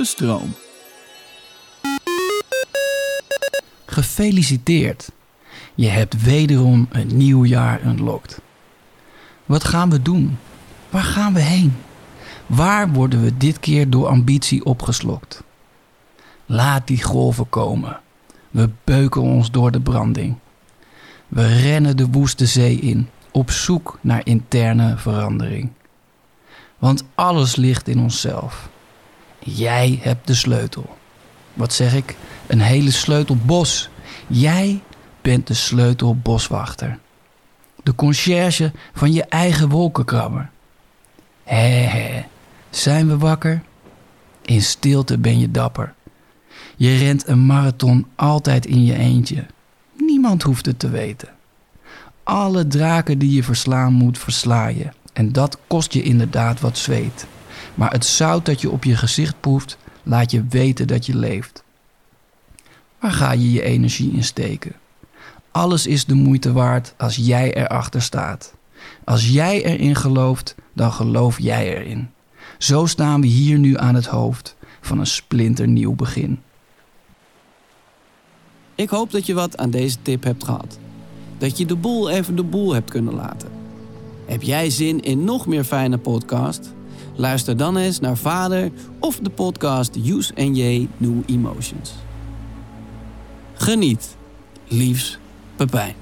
De stroom. Gefeliciteerd. Je hebt wederom een nieuw jaar unlocked. Wat gaan we doen? Waar gaan we heen? Waar worden we dit keer door ambitie opgeslokt? Laat die golven komen. We beuken ons door de branding. We rennen de woeste zee in, op zoek naar interne verandering. Want alles ligt in onszelf. Jij hebt de sleutel. Wat zeg ik? Een hele sleutelbos. Jij bent de sleutelboswachter. De conciërge van je eigen wolkenkrabber. Hé, zijn we wakker? In stilte ben je dapper. Je rent een marathon altijd in je eentje. Niemand hoeft het te weten. Alle draken die je verslaan moet, versla je. En dat kost je inderdaad wat zweet. Maar het zout dat je op je gezicht proeft, laat je weten dat je leeft. Waar ga je je energie in steken? Alles is de moeite waard als jij erachter staat. Als jij erin gelooft, dan geloof jij erin. Zo staan we hier nu aan het hoofd van een splinternieuw begin. Ik hoop dat je wat aan deze tip hebt gehad. Dat je de boel even de boel hebt kunnen laten. Heb jij zin in nog meer fijne podcast? Luister dan eens naar Vader of de podcast Use and J New Emotions. Geniet. Liefs, Pepijn.